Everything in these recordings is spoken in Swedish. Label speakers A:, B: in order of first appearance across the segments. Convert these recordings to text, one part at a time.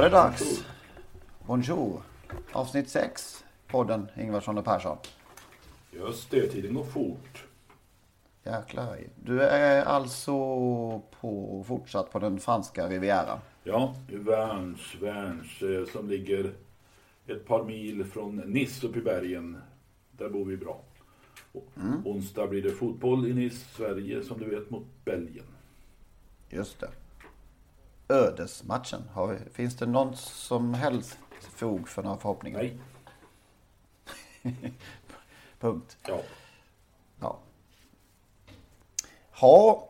A: var det dags. Bonjour. Avsnitt 6. Podden Ingvarsson och Persson.
B: Just det, tiden går fort.
A: Jäklar. Du är alltså på, fortsatt på den franska rivieran.
B: Ja, i Värns, Värns eh, som ligger ett par mil från Nice upp i bergen. Där bor vi bra. Och Onsdag blir det fotboll i Nice, Sverige som du vet mot Belgien.
A: Just det. Ödesmatchen. Har finns det någon som helst fog för några förhoppningar?
B: Nej,
A: Punkt.
B: ja.
A: Ja. Ha.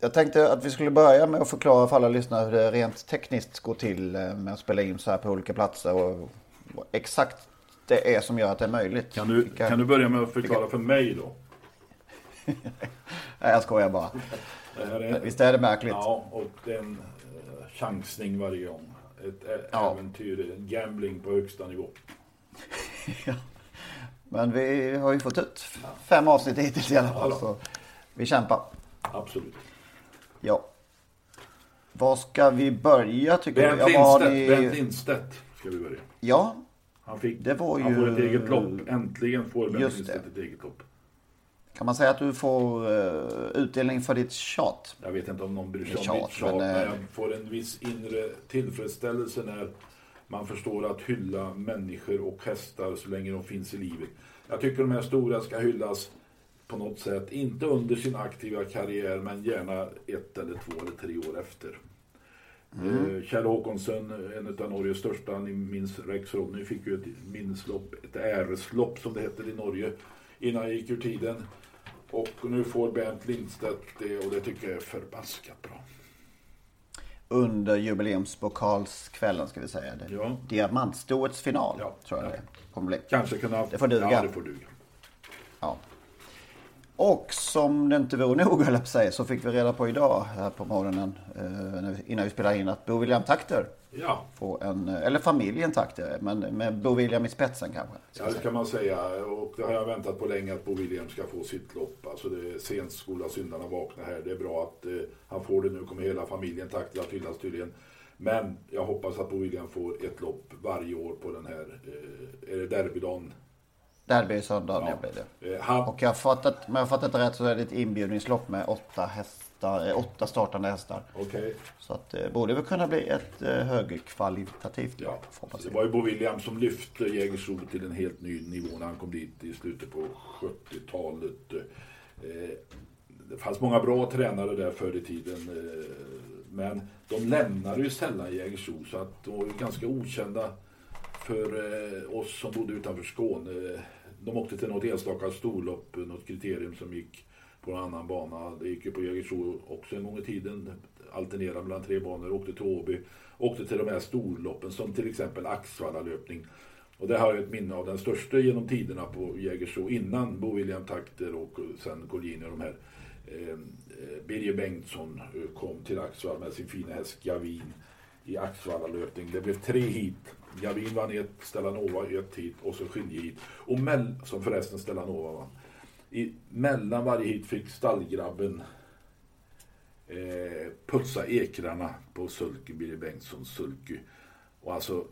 A: Jag tänkte att vi skulle börja med att förklara för alla lyssnare hur det rent tekniskt går till eh, med att spela in så här på olika platser och exakt det är som gör att det är möjligt.
B: Kan du,
A: Vilka-
B: kan du börja med att förklara för mig då?
A: Nej, jag skojar bara.
B: Det
A: Visst är det märkligt?
B: Ja, och det är en eh, chansning varje gång. Ett
A: Ja.
B: äventyr, en gambling på högsta nivå.
A: Men vi har ju fått ut fem avsnitt hittills i alla fall.
B: Ja.
A: Så vi kämpar.
B: Absolut.
A: Ja. Var ska vi börja tycker
B: Bernt
A: du? Ja,
B: Lindstedt,
A: ni...
B: Lindstedt ska vi börja.
A: Ja,
B: Han, fick,
A: Det var
B: han
A: ju-
B: får ett eget lopp. Äntligen får
A: Just
B: Lindstedt
A: det.
B: ett eget lopp.
A: Kan man säga att du får eh, utdelning för ditt tjat?
B: Jag vet inte om någon bryr sig om mitt tjat,
A: men,
B: men,
A: eh,
B: jag får en viss inre tillfredsställelse när man förstår att hylla människor och hästar så länge de finns i livet. Jag tycker de här stora ska hyllas på något sätt, inte under sin aktiva karriär, men gärna ett eller två eller tre år efter. Mm. Kjell Håkonsson, en av Norges största, ni minns Rex Ronny, fick ju ett minneslopp, ett äreslopp som det heter i Norge, innan jag gick ur tiden. Och nu får Bernt Lindstedt det och det tycker jag är förbaskat bra.
A: Under jubileumspokalskvällen ska vi säga. Det.
B: Ja.
A: Diamantstoets final
B: Ja.
A: tror jag
B: Ja.
A: det kommer bli.
B: Kanske kunna...
A: Det får duga.
B: Ja, det får duga.
A: Ja. Och som det inte vore nog höll jag på så fick vi reda på idag här på morgonen eh, innan vi spelade in att Bo William Takter
B: Ja,
A: får en, eller familjen Takter, men med Bo William i spetsen kanske.
B: ja, det kan man säga. Och det har jag väntat på länge att Bo William ska få sitt lopp. Alltså det är sent skola syndarna vakna här. Det är bra att eh, han får det nu. kommer hela familjen tack till att hyllas tydligen. Men jag hoppas att Bo William får ett lopp varje år på den här, eh, är det derbydagen?
A: Derby söndag
B: Ja.
A: blir det.
B: Eh, han,
A: Och jag har fattat, om jag har fattat rätt så är det ett inbjudningslopp med åtta hästar, eh, åtta startande hästar.
B: Okej.
A: Så att det borde väl kunna bli ett eh, högkvalitativt
B: Ja, det var ju Bo William som lyfte Jägersro till en helt ny nivå när han kom dit i slutet på 70-talet. Eh, Det fanns många bra tränare där förr i tiden. eh, Men de lämnade ju sällan Jägersro så att de var ju ganska okända för eh, oss som bodde utanför Skåne. De åkte till något enstaka storlopp, något kriterium som gick på en annan bana. Det gick ju på Jägersro också en gång i tiden. Alternerade mellan tre banor, åkte till Åby. Åkte till de här storloppen som till exempel Axvallalöpning. Och det har jag ett minne av den största genom tiderna på Jägersro innan Bo William Takter och sen Collini och de här. Ehm, eh, Birger Bengtsson eh, kom till Axvall med sin fina häst Gavin i Axvallalöpning. Det blev tre hit. Gavin vann ett, Stellanova ett hit och så skiljehit. Och mell- som förresten Stellanova vann. I, mellan varje hit fick stallgrabben eh, putsa ekrarna på Sulky, Birger Bengtssons Sulky. Och alltså,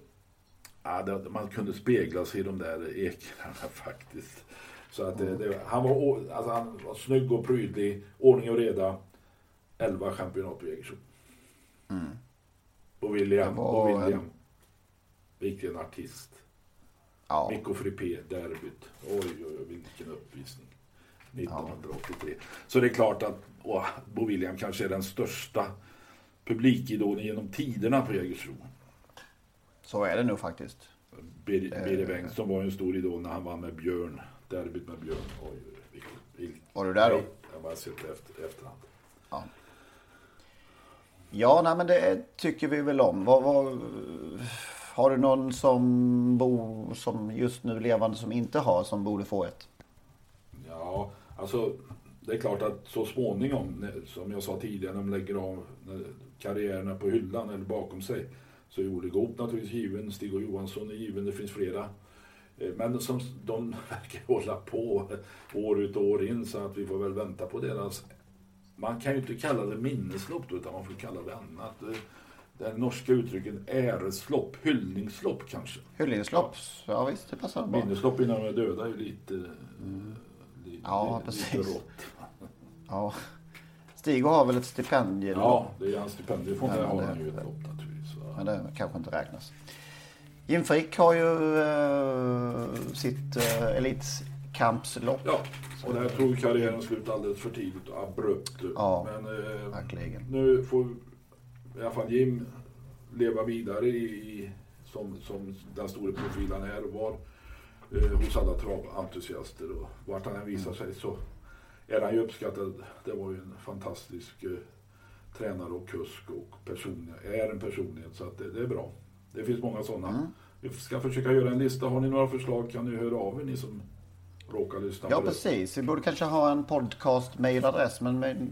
B: ja, det, man kunde spegla sig i de där ekrarna faktiskt. Så att det, det, han, var, alltså, han var snygg och prydlig, ordning och reda. 11 championat på Jägersro. Och William, och William.
A: en-
B: Vilken artist.
A: Ja.
B: Mikko Frippé, derbyt. Oj, oj, oj, vilken uppvisning. 1983. Så det är klart att åh, Bo William kanske är den största publikidolen genom tiderna på Jägersro.
A: Så är det nog faktiskt.
B: Bir- Birre Bengtsson var ju en stor idol när han vann med Björn. Derbyt med Björn. Oj, vilket, vilket,
A: Var du där då?
B: Jag har bara sett efter, efterhand.
A: Ja. Ja, nej, men det tycker vi väl om. Vad, vad, har du någon som bor som just nu levande som inte har som borde få ett?
B: Ja, alltså det är klart att så småningom, som jag sa tidigare, när de lägger av karriärerna på hyllan eller bakom sig, så är Olle Goop naturligtvis given, Stig och Johansson är given, det finns flera. Eh, Men som de verkar hålla på år ut och år in så att vi får väl vänta på deras... Man kan ju inte kalla det minneslopp utan man får kalla det annat. Eh, Det norska uttrycket äreslopp, hyllningslopp kanske.
A: Hyllningslopp? Ja visst, det passar bra.
B: Minneslopp innan de är döda är ju lite... eh, li-
A: Ja, precis.
B: Lite.
A: Ja. Stig har väl ett stipendium?
B: Ja, det är hans
A: Ja,
B: det har han ju ett lopp naturligtvis. va.
A: Men det kanske inte räknas. Jim Frick har ju eh, sitt uh, elitkampslopp.
B: Ja, och där tog karriären slut alldeles för tidigt och abrupt.
A: Ja,
B: Men eh,
A: verkligen.
B: nu får i alla fall Jim leva vidare i, i, som, som den stora profil han är och var eh, hos alla traventusiaster. Och vart han än visar sig så är han ju uppskattad. Det var ju en fantastisk eh, tränare och kusk och personlighet, är en personlighet så att det, det är bra. Det finns många sådana.
A: Mm.
B: Vi ska försöka göra en lista. Har ni några förslag kan ni höra av er ni som råkar lyssna
A: Ja, precis. Vi borde kanske ha en podcast mailadress men med,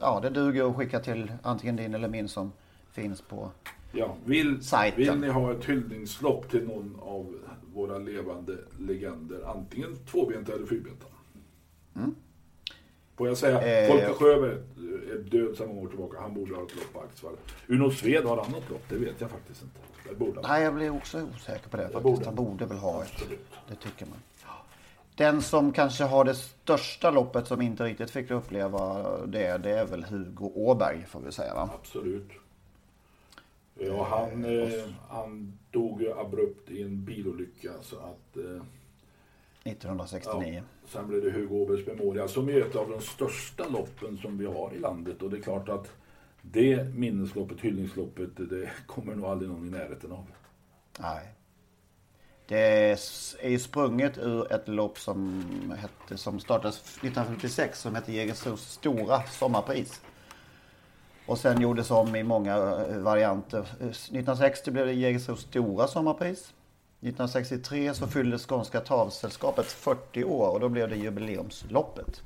A: ja, det duger att skicka till antingen din eller min som finns på.
B: Ja, vill,
A: Sajten.
B: vill ni ha ett hyllningslopp till någon av våra levande legender, antingen tvåbenta eller fyrbenta? Får jag säga,
A: Mm. Eh,
B: Folke Sjöberg är död sedan många år tillbaka. Han borde ha ett lopp på Axevall. Uno Sved har han något lopp? Det vet jag faktiskt inte. Det borde.
A: Nej, jag blir också osäker på det faktiskt.
B: borde.
A: Han borde väl ha ett. Det tycker man. Den som kanske har det största loppet som inte riktigt fick uppleva det, det är väl Hugo Åberg får vi säga va?
B: Absolut. Ja, han, eh, han dog ju abrupt i en bilolycka så att... Eh,
A: 1969.
B: Ja, sen blev det Hugo Åbergs Memoria som är ett av de största loppen som vi har i landet. Och det är klart att det minnesloppet, hyllningsloppet, det kommer nog aldrig någon i närheten av.
A: Nej. Det är ju sprunget ur ett lopp som, hette, som startades 1956 som hette Jägersros stora sommarpris. Och sen gjordes om i många eh, varianter. Eh, 1960 blev det Jägersros stora sommarpris. 1963 så fyllde Skånska travsällskapet 40 år och då blev det jubileumsloppet.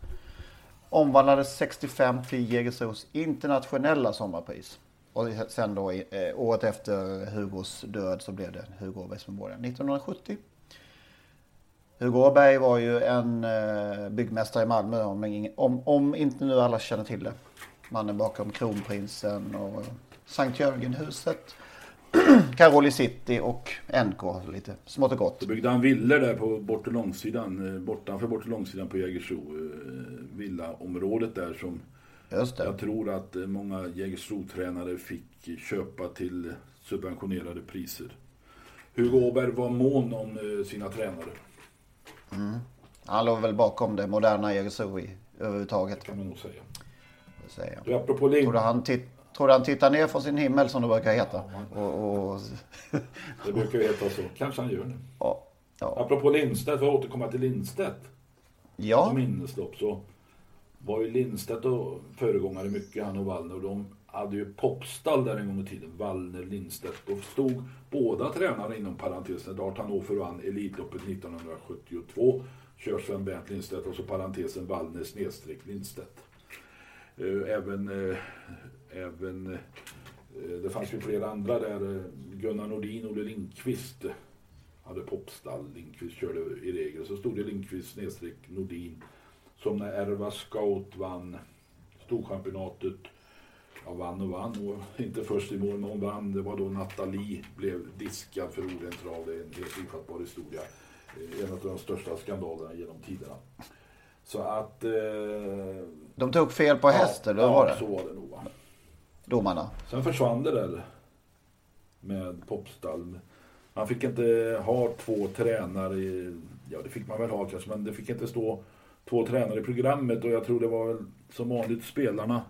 A: Omvandlades 65 till Jägersros internationella sommarpris. Och sen då eh, året efter Hugos död så blev det Hugo Åbergs Memorial 1970. Hugo Åberg var ju en eh, byggmästare i Malmö om, om, om inte nu alla känner till det. Mannen bakom Kronprinsen och Sankt Jörgenhuset. Caroli City och NK lite smått och gott.
B: Så byggde han villor där på bort och långsidan, eh, bortanför bort och långsidan på Jägersro. eh, Villaområdet där som
A: det.
B: jag tror att eh, många Jägersro-tränare fick köpa till subventionerade priser. Hugo Åberg var mån om sina tränare,
A: Han låg väl bakom det moderna Jägersro överhuvudtaget.
B: kan man nog säga.
A: Säger jag.
B: Du, apropå Ling,
A: Tror du han, titt, tror han tittar ner från sin himmel som det brukar heta? Och, och,
B: det brukar ju heta så. Kanske han gör nu.
A: ja, ja.
B: Apropå Lindstedt, för att återkomma till Lindstedt.
A: ja,
B: Som minneslopp så var ju Lindstedt och föregångare mycket, han och Wallner. Och de hade ju popstall där en gång i tiden. Wallner, Lindstedt. Och stod båda tränare inom parentesen. Dart Hannover vann Elitloppet 1972. Kör Sven Bernt Lindstedt och så parentesen Wallner snedstreck Lindstedt. Eh, även, eh, även eh, det fanns ju flera andra där. Gunnar Nordin, Olle Lindqvist hade popstall. Lindqvist körde i regel. Så stod det Lindqvist snedstreck Nordin. Som när Erva Scout vann Storchampionatet. Ja, vann och vann och inte först i mål, men hon vann. Det var då Nathalie blev diskad för orent trav. Det är en helt ofattbar historia. En av de största skandalerna genom tiderna. Så att... Eh,
A: de tog fel på häst, eller hur
B: ja,
A: var det?
B: så var det nog. Va?
A: Domarna.
B: Sen försvann det där med popstall. Man fick inte ha två tränare. i- Ja, det fick man väl ha kanske, men det fick inte stå två tränare i programmet och jag tror det var väl som vanligt spelarna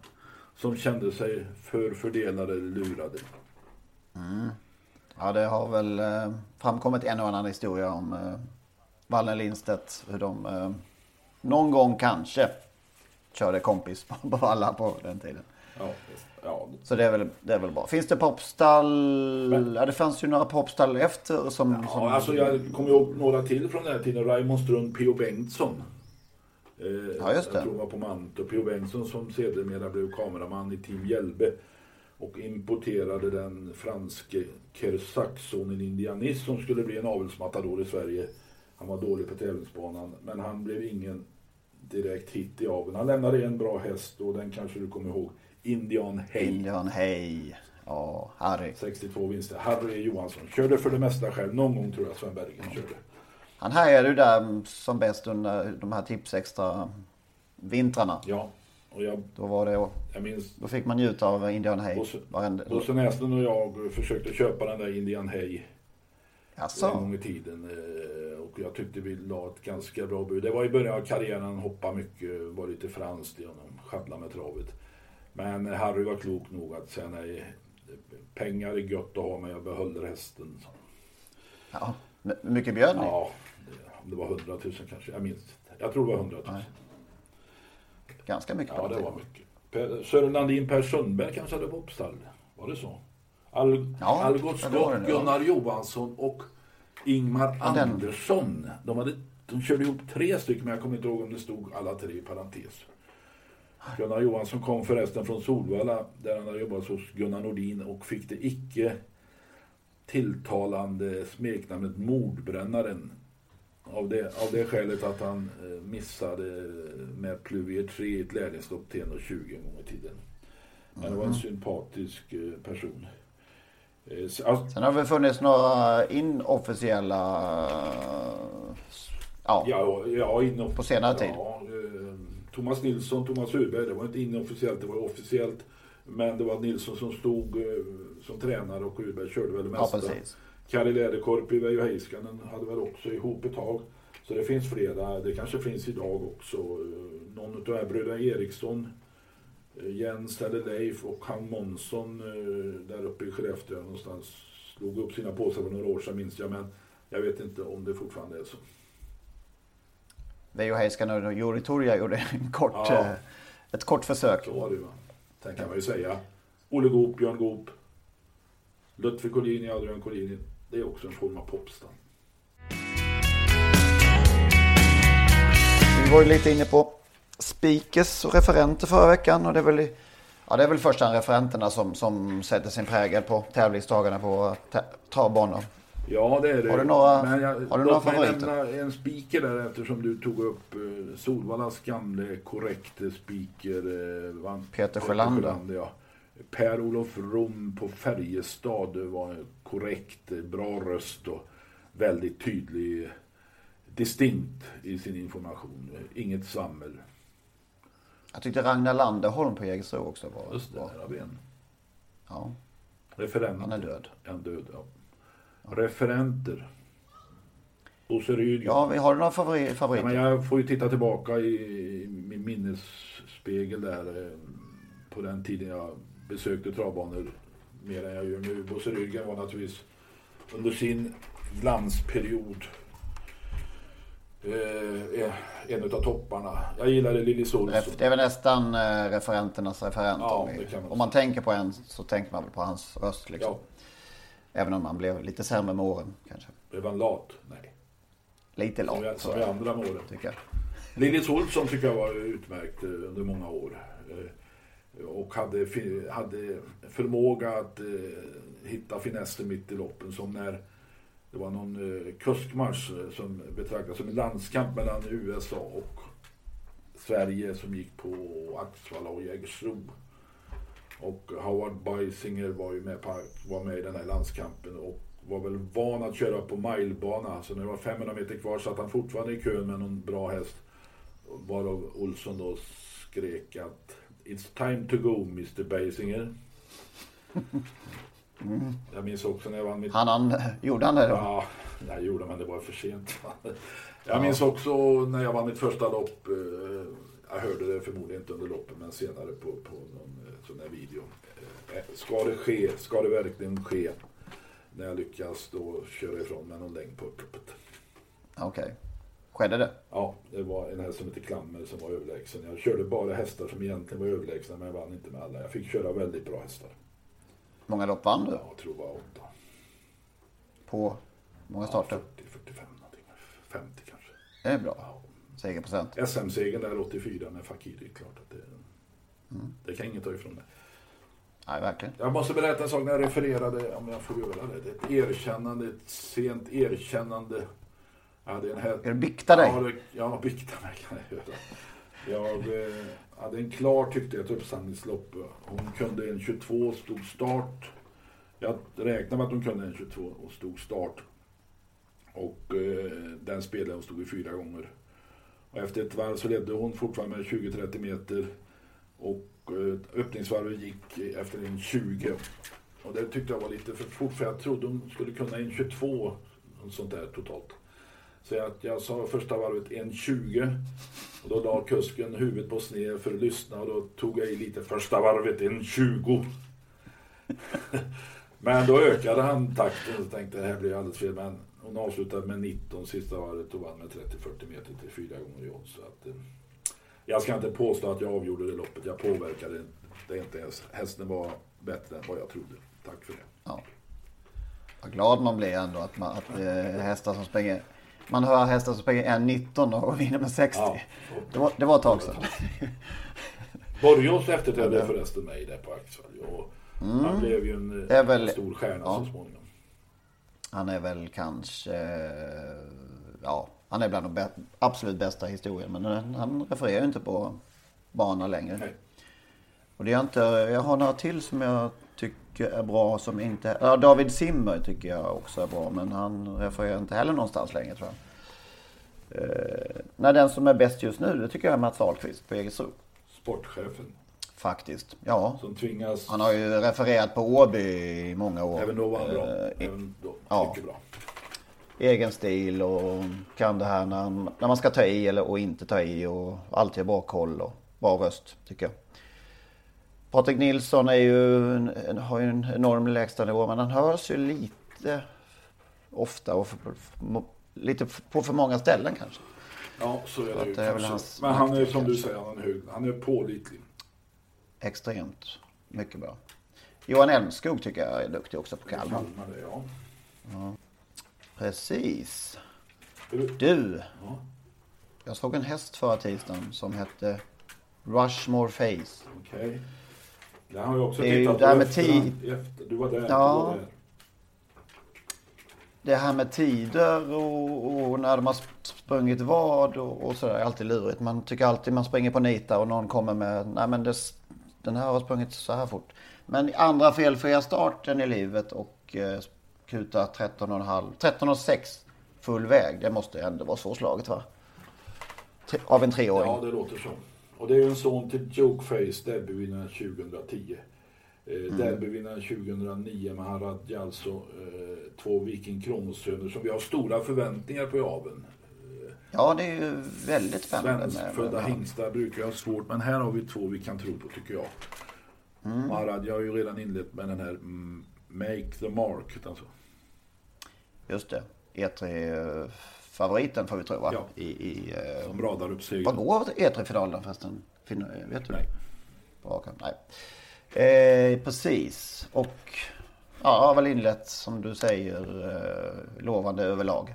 B: som kände sig förfördelade eller lurade.
A: Ja, det har väl eh, framkommit en och annan historia om eh, Valle Lindstedt. Hur de eh, någon gång kanske körde kompis på, alla på den tiden.
B: Ja, ja,
A: Så det är väl, det är väl bra. Finns det popstall?
B: Men-
A: Ja, det fanns ju några popstall efter som... som
B: ja alltså jag kommer ihåg några till från den här tiden. Raymond Strund, P.O. Bengtsson. Eh,
A: Ja, just det.
B: Jag tror han var på Mantorp. P.O. Bengtsson som sedermera blev kameraman i Team Hjälbe. Och importerade den franske Kersaxonen Indianis som skulle bli en avelsmatador i Sverige. Han var dålig på tävlingsbanan men han blev ingen direkt hit i aveln. Han lämnade en bra häst och den kanske du kommer ihåg. Indian Hay.
A: Indian Hej. Ja, Harry.
B: 62 vinster. Harry Johansson körde för det mesta själv. Någon gång tror jag Sven Bergen körde.
A: Han härjade ju där som bäst under de här tips extra vintrarna.
B: Ja, och jag,
A: Då var det...
B: jag minns
A: Då fick man njuta av Indian Hay.
B: Bosse Näslund och jag försökte köpa den där Indian Hay en
A: Jaså?
B: gång i tiden. eh, Och jag tyckte vi la ett ganska bra bud. Det var i början av karriären, han hoppade mycket, var lite franskt i honom, sjabbla med travet. Men Harry var klok nog att säga nej. Pengar är gött att ha men jag behåller hästen.
A: Ja. Mycket bjöd ni?
B: Ja, det, om det var 100 000 kanske. Jag minns. Jag tror det var 100 000.
A: Ganska mycket.
B: Ja,
A: på
B: det var mycket. Per, Sören Landin, Per Sundberg kanske hade popstall. Var det så? Al,
A: Ja,
B: Algot Scott,
A: det, ja.
B: Gunnar Johansson och Ingmar
A: Ja,
B: Andersson. De, hade, de körde ihop tre stycken, men jag kommer inte ihåg om det stod alla tre i parentes. Gunnar Johansson kom förresten från Solvalla där han hade jobbat hos Gunnar Nordin och fick det icke tilltalande smeknamnet Mordbrännaren. Av det, av det skälet att han eh, missade med Pluvier 3 i ett lärlingslopp till 1,20 en gång i tiden. Men det var en sympatisk eh, person. Så- alltså,
A: Sen har det funnits några inofficiella... Ja,
B: Ja, ja inom,
A: På senare tid.
B: Ja, eh, Thomas Nilsson, Thomas Urberg, det var inte inofficiellt, det var officiellt. Men det var Nilsson som stod eh, som tränare och Urberg körde väl det
A: ja
B: mesta.
A: precis.
B: Kari Läderkorpi, Veijo Heiskanen hade väl också ihop ett tag. Så det finns flera, det kanske finns idag också. Någon av de här bröderna Eriksson, Jens eller Leif och han Månsson eh, där uppe i Skellefteå någonstans slog upp sina påsar för några år sedan minns jag. Men jag vet inte om det fortfarande är så.
A: Veijo Heiskanen och Juri Turja gjorde en kort,
B: Ja.
A: eh, ett kort försök.
B: Så var det ju. Sen kan man ju säga Olle Goop, Björn Goop, Lutfi Collini, Adrian Collini. Det är också en form av popstam.
A: Vi var ju lite inne på speakers och referenter förra veckan. Och det är väl, ja, det är väl första referenterna som, som sätter sin prägel på tävlingsdagarna på travbanor.
B: Ja, det är det.
A: Har du några-
B: Men jag,
A: har du några favoriter?
B: nämna en speaker där eftersom du tog upp eh, Solvallas gamle korrekte. Eh, vann-
A: Peter Sjölander.
B: Ja. Per-Olof Rom på Färjestad var korrekt, eh, bra röst och väldigt tydlig, eh, distinkt i sin information. Eh, Inget svammel.
A: Jag tyckte Ragnar Landerholm på Jägersro också var
B: Just det,
A: bra.
B: där har vi en.
A: Ja,
B: Referent.
A: han är död.
B: En död, ja. Referenter. Bosse Ryd.
A: Ja, vi har du några favori-
B: Ja,
A: favoriter?
B: men jag får ju titta tillbaka i min minnesspegel där eh, på den tiden jag besökte travbanor mer än jag gör nu. Bosse Rydgren var naturligtvis under sin glansperiod eh, en av topparna. Jag gillade Lillis Olsson.
A: Det är väl nästan eh, referenternas referent.
B: Ja,
A: om, vi,
B: man
A: om man tänker på en så tänker man väl på hans röst. Liksom.
B: Ja,
A: Även om man blev lite sämre med åren kanske.
B: blev han lat? Nej.
A: Lite
B: Som,
A: lat
B: jag,
A: så
B: som i andra målen.
A: tycker jag.
B: Lillis Olsson tycker jag var utmärkt eh, under många år. Eh, Och hade, hade förmåga att hitta finessen mitt i loppen. Som när det var någon eh, kuskmarsch eh, som betraktades som en landskamp mellan USA och Sverige som gick på Axvalla och Jägersro. Och Howard Beisinger var ju med, på, var med i den här landskampen och var väl van att köra på milebana. Så när det var 500 meter kvar satt han fortfarande i kön med någon bra häst. Varav Olsson då skrek att It's time to go Mr Beisinger. Jag minns också när jag vann mitt...
A: Han, han, gjorde han det då?
B: Ja, Jag gjorde men det var för sent. Jag minns också när jag vann mitt första lopp. eh, Jag hörde det förmodligen inte under loppet men senare på, på någon eh, sån där video. Eh, Ska det ske, ska det verkligen ske när jag lyckas då köra ifrån med någon längd på upploppet.
A: Okej. Skedde det?
B: Ja, det var en häst som hette Klammer som var överlägsen. Jag körde bara hästar som egentligen var överlägsna men jag vann inte med alla. Jag fick köra väldigt bra hästar.
A: Många lopp vann du?
B: Ja, jag tror det var åtta.
A: På många
B: Ja,
A: starter?
B: 40, 45 någonting. 50 kanske.
A: Det är bra.
B: Ja.
A: Segerprocent.
B: SM-segern där 84 med Fakiri, klart att det... Det kan ingen ta ifrån mig.
A: Nej, verkligen.
B: Jag måste berätta en sak när jag refererade, om jag får göra det. Det är Ett erkännande, ett sent erkännande. Jag hade en här...
A: Ska du bikta dig?
B: Ja, det, ja, bikta mig kan jag göra. Jag eh, hade en klar, tyckte jag, ett uppsamlingslopp. Hon kunde en 22, stod start. Jag räknade med att hon kunde en 22 och stod start. Och eh, den spelade hon stod i fyra gånger. Och efter ett varv så ledde hon fortfarande med 20-30 meter. Och eh, öppningsvarvet gick efter en 20. Och det tyckte jag var lite för fort för jag trodde hon skulle kunna en 22. Och sånt där totalt. Så jag, jag sa första varvet 1.20 och då la kusken huvudet på sned för att lyssna och då tog jag i lite första varvet 1.20. Men då ökade han takten och tänkte det här blir alldeles fel. Men hon avslutade med 19 sista varvet och vann med 30-40 meter till fyra gånger i odds. Så att, eh, jag ska inte påstå att jag avgjorde det loppet. Jag påverkade det inte ens. Hästen var bättre än vad jag trodde. Tack för det.
A: Ja. Vad glad man blir ändå att, man, att eh, hästar som springer... Man hör hästar som springer 1.19 och vinner med 60.
B: Ja.
A: Det, var, det var ett tag sedan.
B: Borgås efterträdde förresten mig där på Axvall. Och Han blev ju en,
A: Mm. Det är väl-
B: en stor stjärna
A: ja.
B: så småningom.
A: Han är väl kanske... Ja, han är bland de bä- absolut bästa historien. Men han- han refererar ju inte på bana längre.
B: Nej.
A: Och det är inte... Jag har några till som jag tycker är bra som inte... Ja, David Simmer tycker jag också är bra. Men han refererar inte heller någonstans längre tror jag. Eh, nej, den som är bäst just nu det tycker jag är Mats Ahlqvist på Jägersro.
B: Sportchefen
A: Faktiskt. Ja.
B: som tvingas,
A: Han har ju refererat på Åby i många år.
B: även då var han bra.
A: Eh,
B: Även då,
A: ja.
B: mycket bra.
A: egen stil och kan det här när, när man ska ta i eller och inte ta i och alltid bra koll och bra röst tycker jag. Patrik Nilsson är ju, en- har ju en enorm lägstanivå men han hörs ju lite ofta och för, för, lite på för många ställen kanske.
B: Ja, så är det
A: att
B: ju
A: det är
B: Men han är som du säger, han är, hög, han är pålitlig.
A: Extremt mycket bra. Johan Elmskog tycker jag är duktig också på Kalmar.
B: Kalmar det, ja.
A: Precis.
B: Du, Ja.
A: jag såg en häst förra tisdagen som hette Rushmore Face.
B: Okej. Det har jag också
A: Det
B: tittat på
A: med
B: efterhand-
A: tid.
B: Efter. Du var där.
A: Ja.
B: Var där.
A: Det här med tider och, och när de har sp- sprungit vad och, och sådär är alltid lurigt. Man tycker alltid man springer på nita och någon kommer med, nej men det, den här har sprungit så här fort. Men andra felfria starten i livet och eh, kuta 13,5, 13,6 full väg. Det måste ändå vara svårslaget va? T- Av en treåring.
B: Ja, det låter så. Och det är ju en son till Jokeface, derbyvinnaren 2010. Eh,
A: Mm.
B: Derbyvinnaren 2009 med Harad alltså eh, två Viking Kronos-söner som vi har stora förväntningar på i aveln.
A: Ja, det är ju väldigt spännande.
B: Svenskfödda hingstar brukar ha svårt, men här har vi två vi kan tro på tycker jag.
A: Mm.
B: Harad, jag har ju redan inlett med den här mm, Make the Mark. Alltså.
A: Just det. E3-favoriten får vi tro va?
B: Ja.
A: I, i, eh,
B: Som radar upp sig.
A: Vad går E3-finalen förresten? Fin- Vet du
B: Nej.
A: Bra, Nej. Eh, precis. Och ja, har väl inlett som du säger eh, lovande överlag.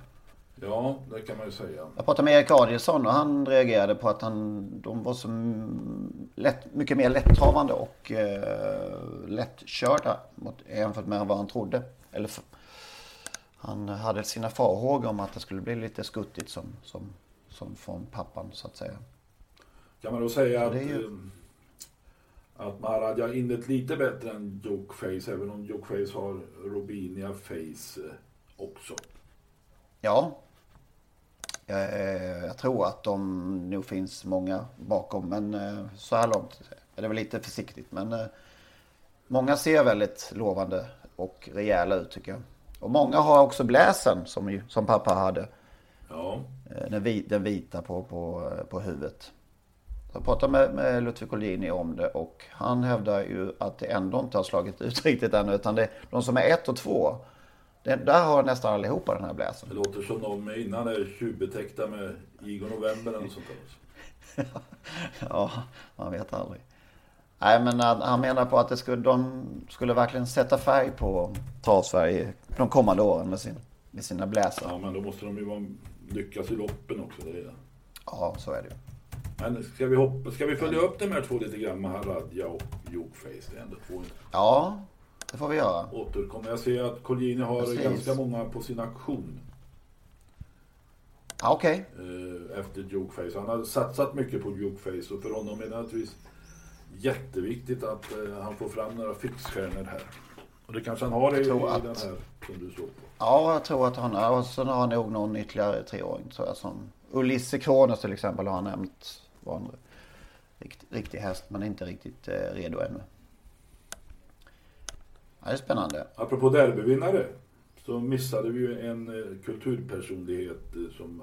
B: Ja, det kan man ju säga.
A: Jag pratade med Erik Adielsson och han reagerade på att han, de var så lätt, mycket mer lätthavande och eh, lättkörda mot, jämfört med vad han trodde. Eller han hade sina farhågor om att det skulle bli lite skuttigt som, som, som från pappan så att säga.
B: Kan man då säga att,
A: ju-
B: eh, att Maharaj har inlett lite bättre än Jokeface, även om Jokeface har Robinia Face eh, också.
A: Ja. Eh, jag tror att de nog finns många bakom. Men så här långt är det väl lite försiktigt. Men många ser väldigt lovande och rejäla ut tycker jag. Och många har också bläsen som, som pappa hade.
B: Ja,
A: Eh, Den, vi- den vita på, på, på huvudet. Jag pratade med, med Ludvig Collini om det och han hävdar ju att det ändå inte har slagit ut riktigt ännu. Utan det, de som är ett och två, det, där har nästan allihopa den här bläsen.
B: det låter som de innan är tjuvbetäckta med Igor November eller något sånt där.
A: Ja, man vet aldrig. Nej, men han, menar på att det skulle, de skulle verkligen sätta färg på Travsverige de kommande åren med, sin, med sina bläsare.
B: Ja, men då måste de ju vara, lyckas i loppen också. Det är.
A: Ja, så är det ju.
B: Men ska vi, hoppa, ska vi följa upp de här två lite grann med Haradja och Jokeface? Det är ändå två
A: Ja, det får vi göra.
B: återkommer. Jag ser att Colgjini har
A: Precis.
B: ganska många på sin auktion
A: Ja, Okej.
B: eh, efter Jokeface. Han har satsat mycket på Jokeface och för honom är det naturligtvis jätteviktigt att eh, han får fram några fixstjärnor här. Och det kanske han har i, i
A: tror
B: den
A: att-
B: här som du såg på.
A: Ja, jag tror att han har. Och sen har han nog någon ytterligare treåring tror jag. Som Ulisse Kronos till exempel har han nämnt. Var en rikt, riktig häst men inte riktigt eh, redo ännu. Ja, det är spännande.
B: Apropå derbyvinnare så missade vi ju en eh, kulturpersonlighet eh, som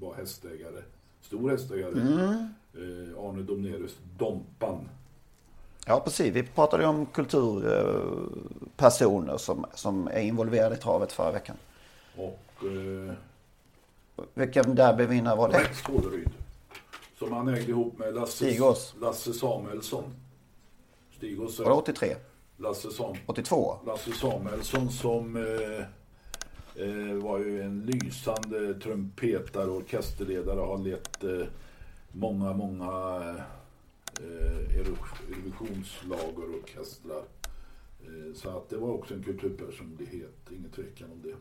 B: var hästägare. Stor hästägare. Eh, Arne Domnerus Dompan.
A: Ja, precis. Vi pratade ju om kulturpersoner som, som är involverade i travet förra veckan.
B: Och eh,
A: Vilken derbyvinnare var det?
B: Rex Skåleryd. Som han ägde ihop med Lasse,
A: Stigås.
B: Lasse Samuelsson. Stigås.
A: Var det 83?
B: Lasse, Sam,
A: 82?
B: Lasse Samuelsson som eh, eh, var ju en lysande trumpetare och orkesterledare. Har lett eh, många, många eh, och orkestrar. Eh, så att det var också en kulturpersonlighet, ingen tvekan om det.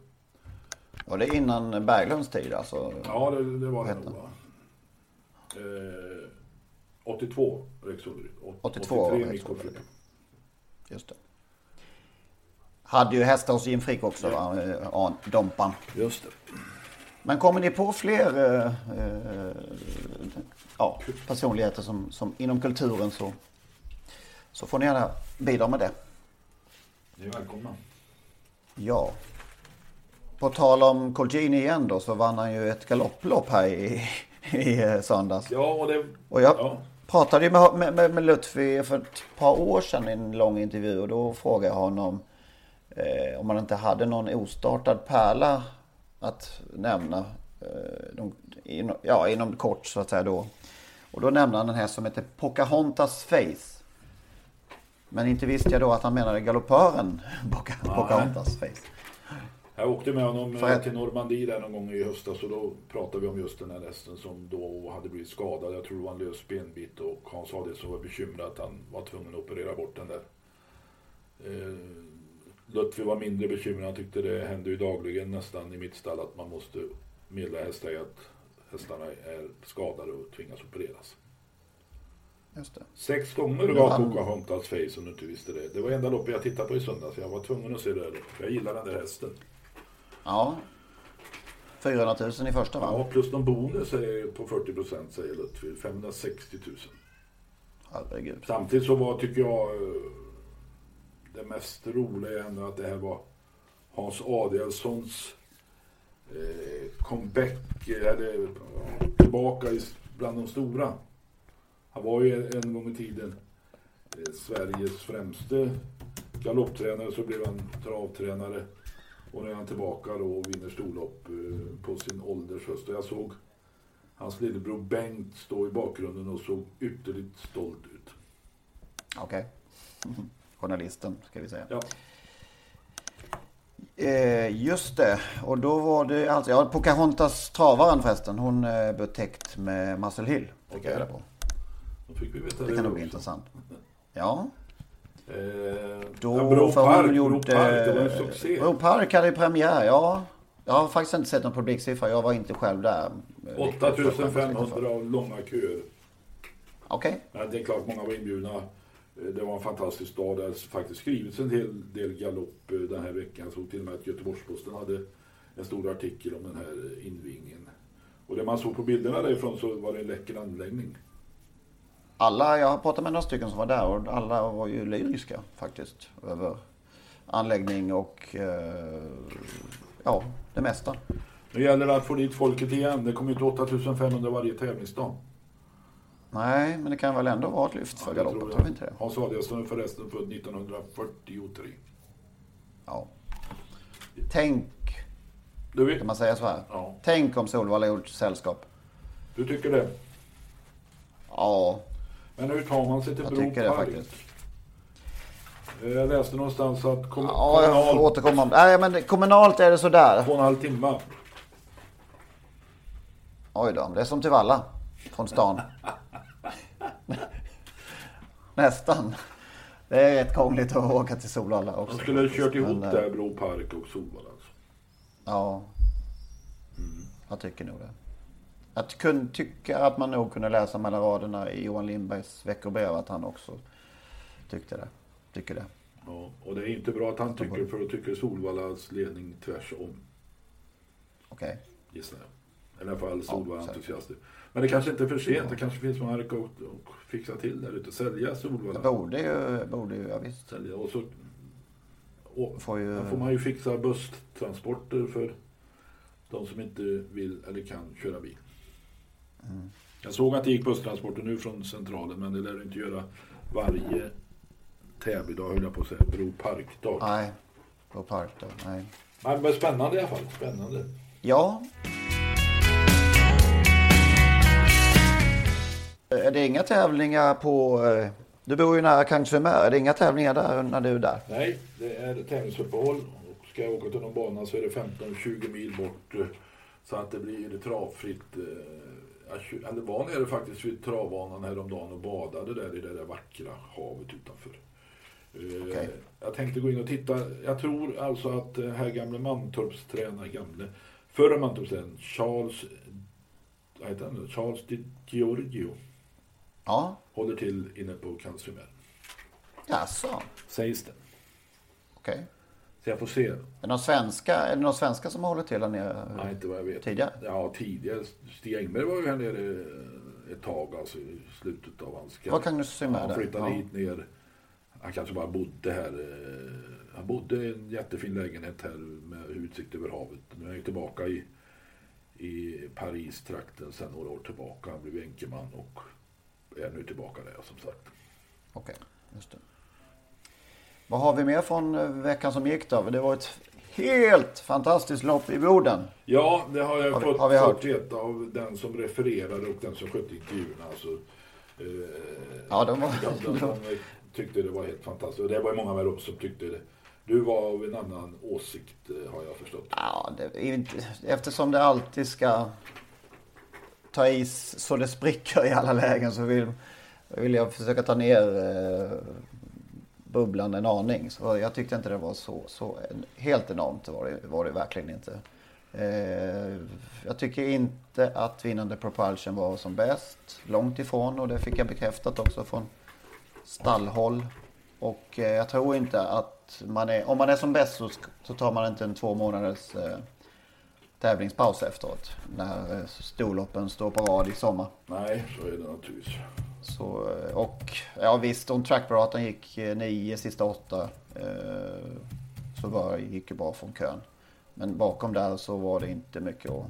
A: Var det innan Berglunds tid alltså?
B: Ja, det, det var det nog? Eh, 82 Rex Ulrich.
A: 82
B: 83
A: Rex. Just det. Hade ju hästar hos Jim Frick också va? Eh, Dompan.
B: Just det.
A: Men kommer ni på fler eh, eh, ja, personligheter som, som inom kulturen så, så får ni gärna bidra med det.
B: Ni är välkomna.
A: Ja. På tal om Colgjini igen då så vann han ju ett galopplopp här i, i eh, söndags.
B: Ja, och det...
A: Och jag
B: Ja.
A: pratade ju med, med, med, Lutfi för ett par år sedan i en lång intervju och då frågade jag honom eh, om man inte hade någon ostartad pärla att nämna. Eh, de, inom, ja, inom kort så att säga då. Och då nämnde han den här som heter Pocahontas Face. Men inte visste jag då att han menade galoppören Poca- Pocahontas Face.
B: Jag åkte med honom eh,
A: För
B: till Normandie där någon gång i höstas och då pratade vi om just den här hästen som då hade blivit skadad. Jag tror det var en lös benbit och Hans sa det så var bekymrad att han var tvungen att operera bort den där. Lutfi var mindre bekymrad. Han tyckte det händer ju dagligen nästan i mitt stall att man måste meddela hästägare att hästarna är skadade och tvingas opereras.
A: Just det.
B: Sex gånger gav Pocahontas Face om du inte visste det. Det var enda loppet jag tittade på i söndags. Jag var tvungen att se det där loppet. Jag gillar den där hästen.
A: Ja. 400 000 i första va?
B: Ja, plus någon bonus är på 40 procent säger Lutfi. 560 000.
A: Herregud.
B: Samtidigt så var, tycker jag, eh, det mest roliga är ändå att det här var Hans Adielssons eh, comeback, eller tillbaka bland de stora. Han var ju en gång i tiden eh, Sveriges främste galopptränare, så blev han travtränare. Och nu är han tillbaka då och vinner storlopp eh, på sin ålders höst. Och jag såg hans lillebror Bengt stå i bakgrunden och såg ytterligt stolt ut.
A: Okej. Journalisten ska vi säga.
B: Ja,
A: Eh, just det. Och då var det alltså, ja Pocahontas travaren förresten. Hon är betäckt med Muscle Hill. Fick jag
B: Okej.
A: reda på.
B: veta
A: Det kan nog bli intressant. Ja.
B: Eh,
A: Då
B: ja, Bro Park,
A: hon
B: Bro
A: gjorde...
B: Park, det var en succé.
A: Bro Park hade premiär, ja. Jag har faktiskt inte sett någon publiksiffra. Jag var inte själv där.
B: 8500 och långa köer.
A: Okej.
B: Men det är klart många var inbjudna. Det var en fantastisk dag. Det har faktiskt skrivits en hel del galopp eh, den här veckan. Jag såg till och med att Göteborgs-Posten hade en stor artikel om den här eh, invigningen. Och det man såg på bilderna därifrån så var det en läcker anläggning.
A: Alla, jag har pratat med några stycken som var där och alla var ju lyriska faktiskt. Över, anläggning och eh, ja, det mesta.
B: Nu gäller det att få dit folket igen. Det kommer ju inte 8500 varje tävlingsdag.
A: Nej, men det kan väl ändå vara ett lyft för
B: Ja, det
A: galoppen,
B: tror
A: vi
B: jag.
A: inte det?
B: Hans Adielsson är förresten född 1943.
A: Ja. Tänk,
B: Du, vet,
A: kan man säga så här?
B: Ja.
A: Tänk om Solvalla gjort sällskap.
B: du tycker det?
A: Ja,
B: Men hur tar man sig till
A: Jag
B: Bro
A: tycker det
B: Park?
A: faktiskt.
B: Eh, Jag läste någonstans att kom,
A: ja jag får
B: kommunal,
A: återkomma. om- Nej, men det- kommunalt är det sådär.
B: två och en halv timme.
A: Oj då, det är som till Valla från stan. Nästan. Det är rätt krångligt att åka till Solvalla också.
B: De skulle ha kört ihop
A: Men, eh,
B: där, Bro Park och Solvalla. Alltså.
A: Ja. Jag tycker nog det. Jag kun, tycker att man nog kunde läsa mellan raderna i Johan Lindbergs veckobrev att han också tyckte det. Tycker det.
B: Ja, och det är inte bra att han tycker, för då tycker Solvallas ledning tvärsom.
A: Okej.
B: Gissar jag. I alla fall Solvalla-entusiaster.
A: säkert.
B: Men det kanske inte är för sent. Det kanske finns mark och, och fixa till där ute. Sälja
A: Det
B: Solvalla.
A: borde ju, borde ju, ja visst.
B: Sälja. Och så och,
A: Får ju-
B: får man ju fixa busstransporter för de som inte vill eller kan köra bil.
A: Mm.
B: Jag såg att det gick busstransporter nu från centralen men det lär det inte göra varje Täbydag höll jag på att säga. Bro Parkdag.
A: Nej. På park då. Nej.
B: Men det spännande i alla fall. Spännande.
A: Ja. Är det inga tävlingar på... eh, Du bor ju nära Kungsör Är det inga tävlingar där när du är där?
B: Nej, det är tenisuppehåll. Och ska jag åka till någon bana så är det 15-20 mil bort. eh, Så att det blir travfritt. eh, Jag var nere faktiskt vid travbanan häromdagen och badade där i det där vackra havet utanför.
A: Okej.
B: Jag tänkte gå in och titta. Jag tror alltså att här gamle Mantorps tränare, gamle, förre Mantorpstränaren Charles, vad heter han? Charles Di Giorgio
A: Ja.
B: håller till inne på Cancermer.
A: Jaså?
B: Sägs det.
A: Okej.
B: Så jag får se.
A: Är det några svenska, är det några svenska som har hållit till där nere?
B: Nej, inte vad jag vet.
A: Tidigare?
B: Ja, tidigare. Stig Engberg var ju här nere ett tag, alltså i slutet av hans
A: Var kan du se med
B: Han flyttade
A: Ja.
B: hit ner. Han kanske bara bodde här. eh, Han bodde i en jättefin lägenhet här med utsikt över havet. Nu är han ju tillbaka i, i Paris-trakten sedan några år tillbaka. Han blev enkeman och är nu tillbaka där som sagt.
A: Okej, just det. Vad har vi mer från eh, veckan som gick då? Det var ett helt fantastiskt lopp i Boden.
B: Ja, det har jag
A: Har
B: fått,
A: har vi
B: fått veta av den som refererade och den som skötte intervjuerna. Alltså, eh,
A: Ja, de var...
B: de, de, de tyckte det var helt fantastiskt. Och det var många med också som tyckte det. Du var av en annan åsikt eh, har jag förstått.
A: Ja, det är inte, eftersom det alltid ska ta is så det spricker i alla lägen så vill, vill jag försöka ta ner eh, bubblan en aning. Så jag tyckte inte det var så, så helt enormt var det, var det verkligen inte. Eh, jag tycker inte att vinnande propulsion var som bäst. Långt ifrån och det fick jag bekräftat också från stallhåll. Och eh, jag tror inte att man är, om man är som bäst så, så tar man inte en två månaders eh, tävlingspaus efteråt. När eh, storloppen står på rad i sommar.
B: Nej, så är det naturligtvis.
A: Så, eh, och ja visst, om trackbaraten gick eh, nio sista åtta eh, så var, gick det bra från kön. Men bakom där så var det inte mycket att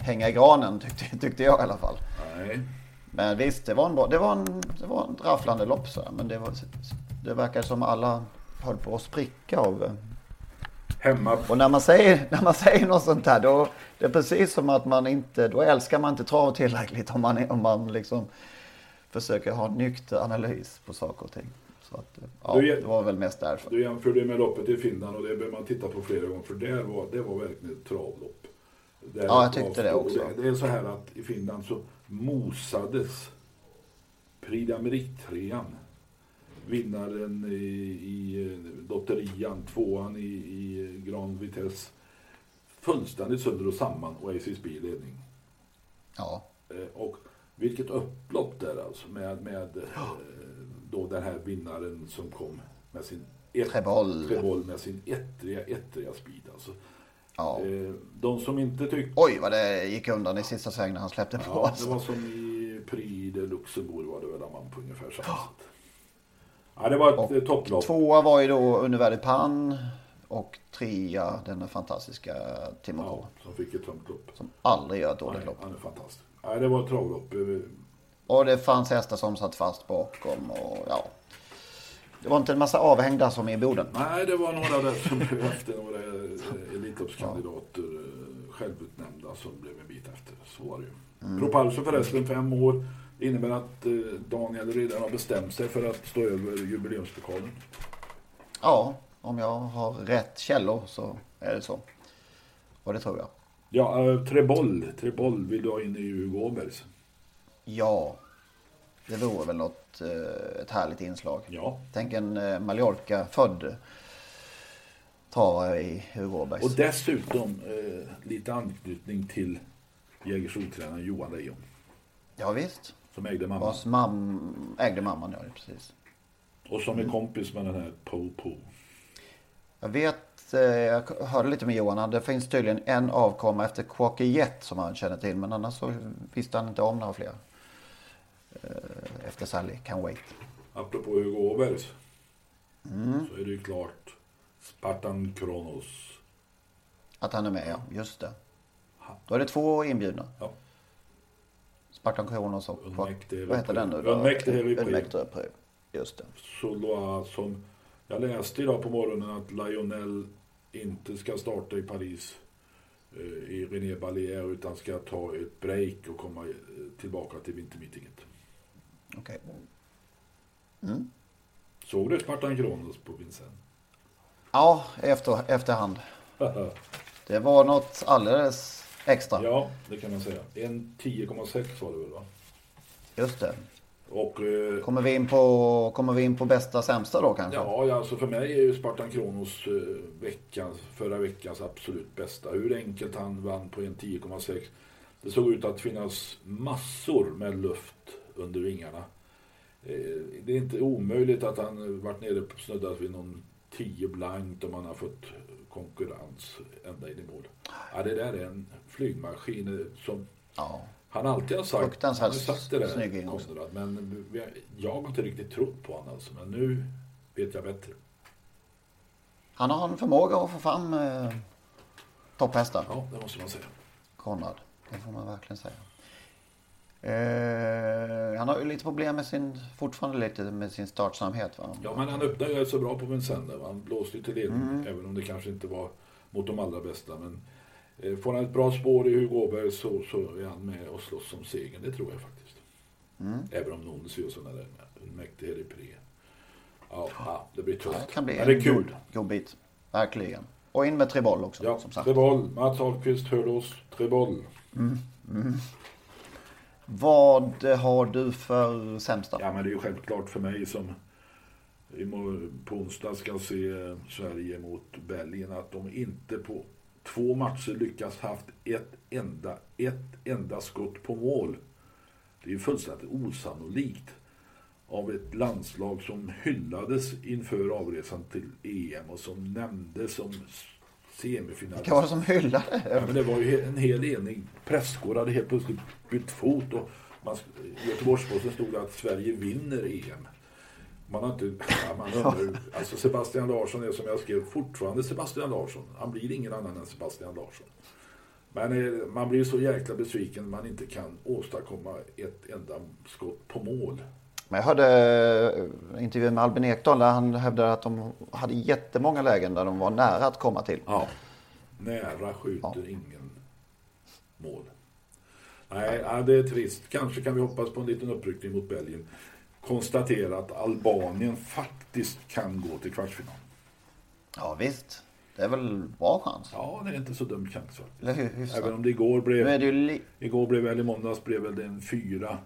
A: hänga i granen tyckte, tyckte jag i alla fall.
B: Nej.
A: Men visst, det var en, bra, det var en, det var en rafflande lopp så här, Men det, var, det verkar som alla höll på att spricka av.
B: Hemma.
A: Och när man säger, när man säger något sånt här då, det är precis som att man inte, då älskar man inte trav tillräckligt om man, om man liksom försöker ha nykter analys på saker och ting. Så att, eh, ja,
B: Du-
A: det var väl mest därför.
B: Du jämförde med loppet i Finland och det behöver man titta på flera gånger för där var, det var verkligen ett travlopp. Där
A: Ja, jag tyckte det också.
B: Det, det är så här att i Finland så mosades Prix d'Amérique-trean. Vinnaren i, i eh, lotterian, tvåan i, i Grand Vitesse. Fullständigt sönder och samman och ACSB i ledning.
A: Ja,
B: Eh, Och vilket upplopp där alltså med, med eh, då den här vinnaren som kom med sin ett,
A: Treboll.
B: Treboll med sin ettriga, ettriga speed alltså.
A: ja.
B: De som inte tyckte...
A: Oj vad det gick undan i sista svängen när han släppte på.
B: Ja, det var som i Prix de Luxemburg var det väl där man på ungefär samma sätt. Ja, det var ett eh, topplopp.
A: Tvåa var ju då Univärdig Pan. Och trea den fantastiska Timo.
B: Ja, som fick ett tungt lopp.
A: Som aldrig gör ett dåligt
B: Nej,
A: lopp.
B: han är fantastisk. Nej, det var ett travlopp.
A: Och det fanns hästar som satt fast bakom och ja. Det var inte en massa avhängda som i Boden.
B: Nej, det var några där som blev efter. Några eh, Elitloppskandidater, eh, självutnämnda, som blev en bit efter. Så var det ju.
A: Mm.
B: Propulso förresten, fem år. Det innebär att eh, Daniel redan har bestämt sig för att stå över jubileumspokalen.
A: Ja, om jag har rätt källor så är det så. Och det tror jag.
B: Ja, eh, Treboll. Treboll vill du ha in i Hugo Åbergs?
A: Ja, det vore väl något, eh, ett härligt inslag.
B: Ja.
A: Tänk en eh, Mallorca-född travare i Hugo Åbergs.
B: Och dessutom eh, lite anknytning till Jägersro-tränaren Johan Lejon.
A: Ja, visst.
B: Som ägde mamma.
A: Vars mam ägde mamman, ja precis.
B: Och som är kompis med den här Po Po.
A: Jag vet, eh, jag hörde lite med Johan, det finns tydligen en avkomma efter Quacky Jet som han känner till. Men annars så visste han inte om några fler. Eh, Efter Sally Can Wait.
B: Apropå Hugo Åbergs.
A: Mm.
B: Så är det ju klart. Spartan Kronos.
A: Att han är med, ja. Just det. Då är det två inbjudna.
B: Ja.
A: Spartan Kronos och
B: Unmäktige
A: vad heter den nu då?
B: Unmäktige Reprieve.
A: Just det.
B: Soloa som jag läste idag på morgonen att Lionel inte ska starta i Paris eh, i René Ballier utan ska ta ett break och komma eh, tillbaka till vintermeetinget.
A: Okej.
B: Såg du Spartan Kronos på Vincennes?
A: Ja, efter, efterhand. Det var något alldeles extra.
B: ja, det kan man säga. En 10,6 var det väl va?
A: Just det.
B: Och eh,
A: Kommer vi, in på, kommer vi in på bästa sämsta då kanske?
B: Ja, ja, alltså för mig är ju Spartan Kronos eh, veckans, förra veckans absolut bästa. Hur enkelt han vann på en 10,6. Det såg ut att finnas massor med luft under vingarna. Eh, det är inte omöjligt att han varit nere på snuddat vid någon 10 blankt om han har fått konkurrens ända in i mål. Ja, det där är en flygmaskin som
A: Ja.
B: han alltid har sagt.
A: Fruktansvärt
B: sagt det där. Konrad, men jag har inte riktigt trott på honom alltså. Men nu vet jag bättre.
A: Han har en förmåga att få fram eh, topphästar.
B: Ja, det måste man säga.
A: Konrad. Det får man verkligen säga. Eh, han har ju lite problem med sin, fortfarande lite med sin startsamhet va?
B: Ja, men han öppnade ju så bra på Vincennes. Han blåste ju till ledning,
A: Mm.
B: även om det kanske inte var mot de allra bästa. Men eh, får han ett bra spår i Hugo Åberg så, så är han med och slåss om segern. Det tror jag faktiskt.
A: Mm.
B: Även om Nonsio och sådana där en mäktig Repré. Ja, ja, det blir tufft.
A: Det kan bli
B: men det är kul.
A: god, bit. Verkligen. Och in med Treboll också
B: Ja,
A: som sagt.
B: Treboll. Mats Ahlqvist hörde oss. Treboll.
A: Vad har du för sämsta?
B: Ja, men det är ju självklart för mig som på onsdag ska se Sverige mot Belgien att de inte på två matcher lyckas haft ett enda, ett enda skott på mål. Det är ju fullständigt osannolikt av ett landslag som hyllades inför avresan till EM och som nämndes som semifinalist.
A: Vilka var det som hyllade?
B: Ja, men det var ju en hel enig presskår hade helt plötsligt bytt fot och man, i Göteborgs-Posten stod det att Sverige vinner EM. Man har inte, man undrar, alltså Sebastian Larsson är som jag skrev fortfarande Sebastian Larsson. Han blir ingen annan än Sebastian Larsson. Men eh, man blir så jäkla besviken man inte kan åstadkomma ett enda skott på mål.
A: Men jag hörde eh, intervjun med Albin Ekdal där han hävdade att de hade jättemånga lägen där de var nära att komma till.
B: Ja. Nära skjuter ingen mål. Nej, ja, det är trist. Kanske kan vi hoppas på en liten uppryckning mot Belgien. Konstatera att Albanien faktiskt kan gå till kvartsfinal.
A: Ja visst. Det är väl bra chans.
B: Ja, det är inte så dum chans faktiskt.
A: Eller hur? Hyfsat.
B: Även om det igår blev,
A: det li-
B: igår blev väl i måndags blev väl det en fyra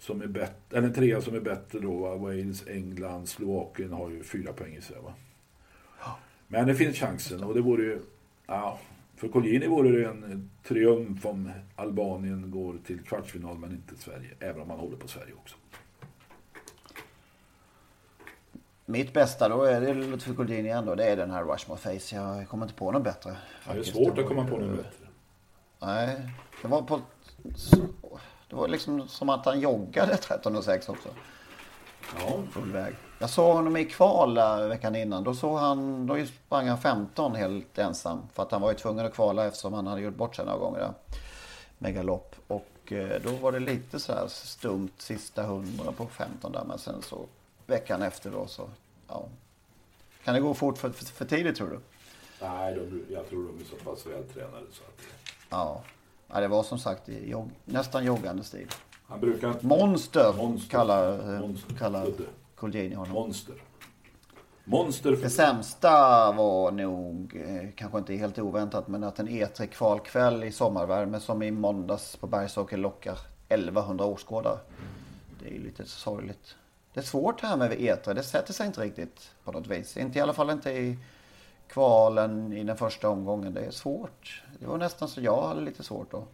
B: som är bättre, eller trea som är bättre då. Va? Wales, England, Slovakien har ju fyra poäng i sig. Va? Men det finns chansen och det vore ju, ja, för Colgjini vore det en triumf om Albanien går till kvartsfinal men inte Sverige. Även om man håller på Sverige också.
A: Mitt bästa då är det Lutfi Goldini ändå. Det är den här Rushmore Face. Jag kommer inte på något bättre.
B: Ja, det är svårt att komma på något bättre.
A: Nej, det var på... Det var liksom som att han joggade 13.06 också.
B: Ja,
A: full väg. Jag såg honom i kval där veckan innan. Då, såg han, då sprang han 15 helt ensam. För att han var ju tvungen att kvala eftersom han hade gjort bort sig några gånger där. Med galopp. Och eh, då var det lite så här stumt sista hundra på 15 där. Men sen så veckan efter då så, ja. Kan det gå fort för, för, för tidigt tror du?
B: nej, de, jag tror de är så pass vältränade så att
A: Ja. Ja det var som sagt i jogg, nästan joggande stil.
B: han brukar...
A: Monster,
B: Monster.
A: kallar, eh,
B: Monster.
A: kallar. Colgjini honom.
B: Monster. Monster.
A: Det sämsta var nog, eh, kanske inte helt oväntat, men att en E3 kvalkväll i sommarvärme som i måndags på Bergsåker lockar 1100 åskådare. Det är ju lite sorgligt. Det är svårt här med E3, det sätter sig inte riktigt på något vis. Inte i alla fall inte i kvalen i den första omgången. Det är svårt. Det var nästan så jag hade lite svårt då.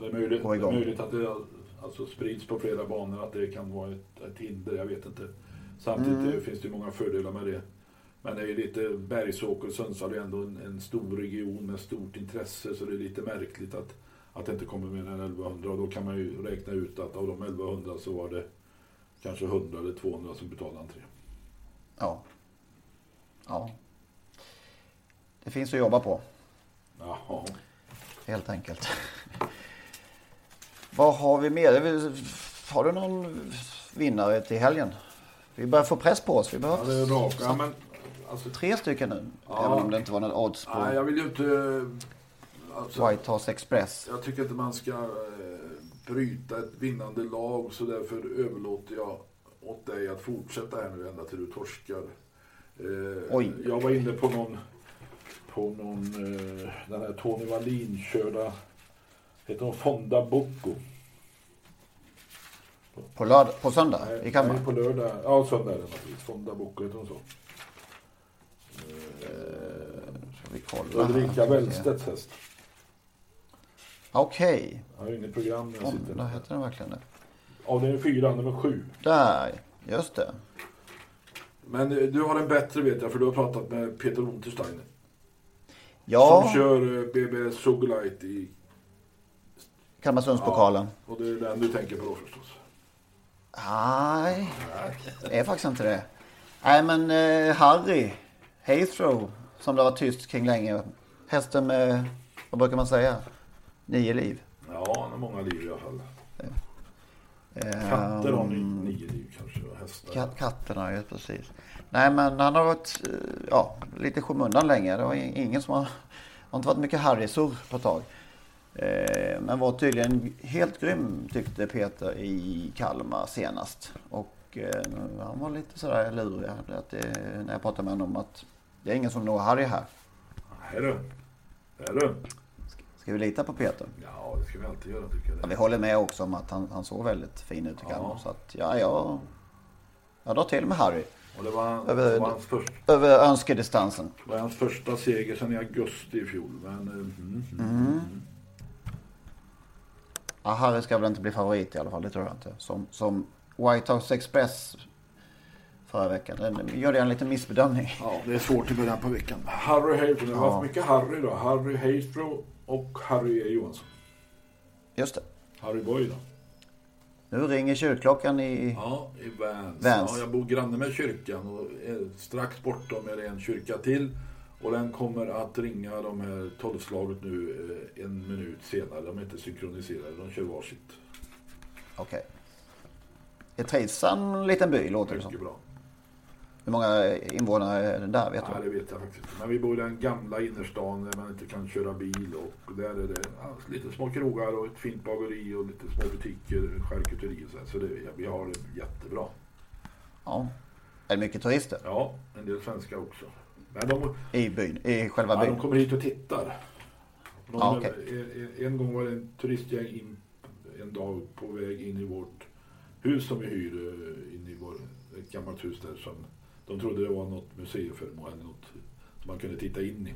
B: Det är möjligt,
A: Gå
B: det är
A: igång.
B: möjligt att det alltså, sprids på flera banor, att det kan vara ett, ett hinder, jag vet inte. Samtidigt
A: Mm.
B: finns det många fördelar med det. Men det är ju lite, Bergsåker och Sundsvall är ändå en, en stor region med stort intresse, så det är lite märkligt att, att det inte kommer mer än 1100. Och då kan man ju räkna ut att av de 1100 så var det kanske 100 eller 200 som betalade entré.
A: Ja. Ja. Det finns att jobba på.
B: Jaha.
A: Helt enkelt. Vad har vi mer? Har du någon vinnare till helgen? Vi börjar få press på oss. Vi
B: Ja,
A: behöver
B: det är raka. Ja, men, alltså,
A: tre stycken nu.
B: Ja.
A: Även om det inte var någon odds på
B: nej, jag vill ju inte... Alltså,
A: White House Express.
B: Jag tycker inte man ska eh, bryta ett vinnande lag så därför överlåter jag åt dig att fortsätta här nu ända till du torskar. Eh,
A: Oj.
B: Jag var inne på någon, på någon eh, den här Tony Wallin körda, heter hon Fonda Bocco?
A: På, lörd- på söndag i Kalmar.
B: Nej, på lördag, ja söndag är det naturligtvis. Fonda Bocco heter hon så.
A: Ska vi kolla här.
B: Ulrika Wellstedts häst.
A: Okej.
B: Jag har inget program när jag sitter
A: Fonda heter den verkligen det.
B: Avdelning fyra, nummer sju.
A: Där. Just det.
B: Men eh, du har en bättre vet jag, för du har pratat med Peter Untersteiner.
A: Ja,
B: Som kör eh, BB Suggelite i...
A: Kalmarsundspokalen.
B: Och det är den du tänker på då förstås.
A: Nej, det är faktiskt inte det. Nej, men eh, Harry Haythrow, som det var tyst kring länge. Hästen med, vad brukar man säga? Nio liv.
B: Ja, han har många liv i alla fall.
A: Eh,
B: Katter har ni, nio liv kanske, och hästar.
A: Ka- katterna, ja precis. Nej, men han har varit eh, ja, lite i skymundan länge. Det var ingen som har, har inte varit mycket Harry-surr på ett tag. Eh, men var tydligen helt grym tyckte Peter i Kalmar senast. Och eh, han var lite sådär lurig att det, när jag pratade med honom att det är ingen som når Harry här.
B: Här du. Här du.
A: Ska vi lita på Peter?
B: Ja, det ska vi alltid göra tycker
A: Ja,
B: jag.
A: vi håller med också om att han, han såg väldigt fin ut i Kalmar. Så att ja, jag, jag drar till med Harry.
B: Och det var,
A: Över-
B: det var, hans, först,
A: Över önskedistansen.
B: det var hans första seger sedan i augusti i fjol. Men, eh, mm, mm.
A: Ja, Harry ska väl inte bli favorit i alla fall, det tror jag inte. Som, som White House Express förra veckan. Den gjorde jag en liten missbedömning.
B: Ja, det är svårt i början på veckan. Harry Haythrow. Det har varit mycket Harry då. Harry Haythrow och Harry E. Johansson.
A: Just det.
B: Harry Boy då.
A: Nu ringer kyrkklockan i...
B: Ja, i Vans.
A: Vans.
B: Ja, jag bor granne med kyrkan och strax bortom är det en kyrka till. Och den kommer att ringa de här tolvslaget nu eh, en minut senare. De är inte synkroniserade, de kör varsitt.
A: Okej. Är Trivsam en liten by, låter det
B: Mycket
A: som.
B: bra.
A: Hur många invånare är det där, vet
B: Ja,
A: du?
B: det vet jag faktiskt inte. Men vi bor i den gamla innerstan där man inte kan köra bil. Och där är det ja, lite små krogar och ett fint bageri och lite små butiker, charkuteri och så. här. Så det, vi har det jättebra.
A: Ja. Är det mycket turister
B: Ja, en del svenskar också. Men de,
A: i byn? I själva
B: Ja, de
A: byn?
B: kommer hit och tittar. De,
A: Ja, okej.
B: en, en gång var det en turistgäng in, en dag på väg in i vårt hus som vi hyr eh, in i vår, ett gammalt hus där. Som, de trodde det var något museiföremål eller något som man kunde titta in i.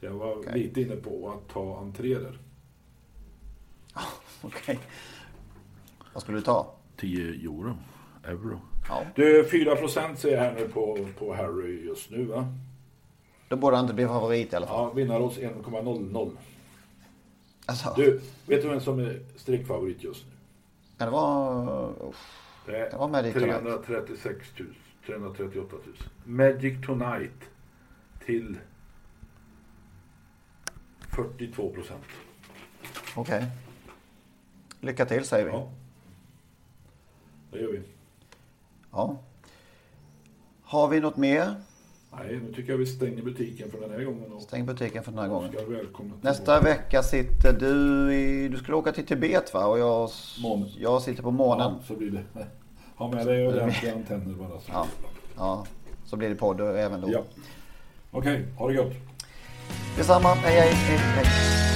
B: Så jag var
A: Okej.
B: lite inne på att ta entré där.
A: Okej. Vad skulle du ta?
B: 10 euro. Euro.
A: Ja.
B: Du, 4 procent ser jag här nu på, på Harry just nu va?
A: Då borde han inte bli favorit i alla fall.
B: Ja, vinnarodds 1,00.
A: Alltså,
B: Du, vet du vem som är streckfavorit just nu?
A: kan det vara... uff.
B: Det
A: Det var Tonight.
B: 336 000. 338 000. Magic Tonight till 42 procent.
A: Okej. Lycka till säger vi.
B: Ja. Det gör vi.
A: Ja. Har vi något mer?
B: Nej, nu tycker jag vi stänger butiken för den här gången. Och
A: Stäng butiken för den här gången. Nästa vecka sitter du i... Du skulle åka till Tibet va? Och jag, jag sitter på månen.
B: Ja, så blir det. Ha med dig ordentliga antenner bara. Så.
A: Ja. Ja. Så blir det podd även då.
B: ja. Okej, ha det gott.
A: Detsamma. Hej hej. hej, hej.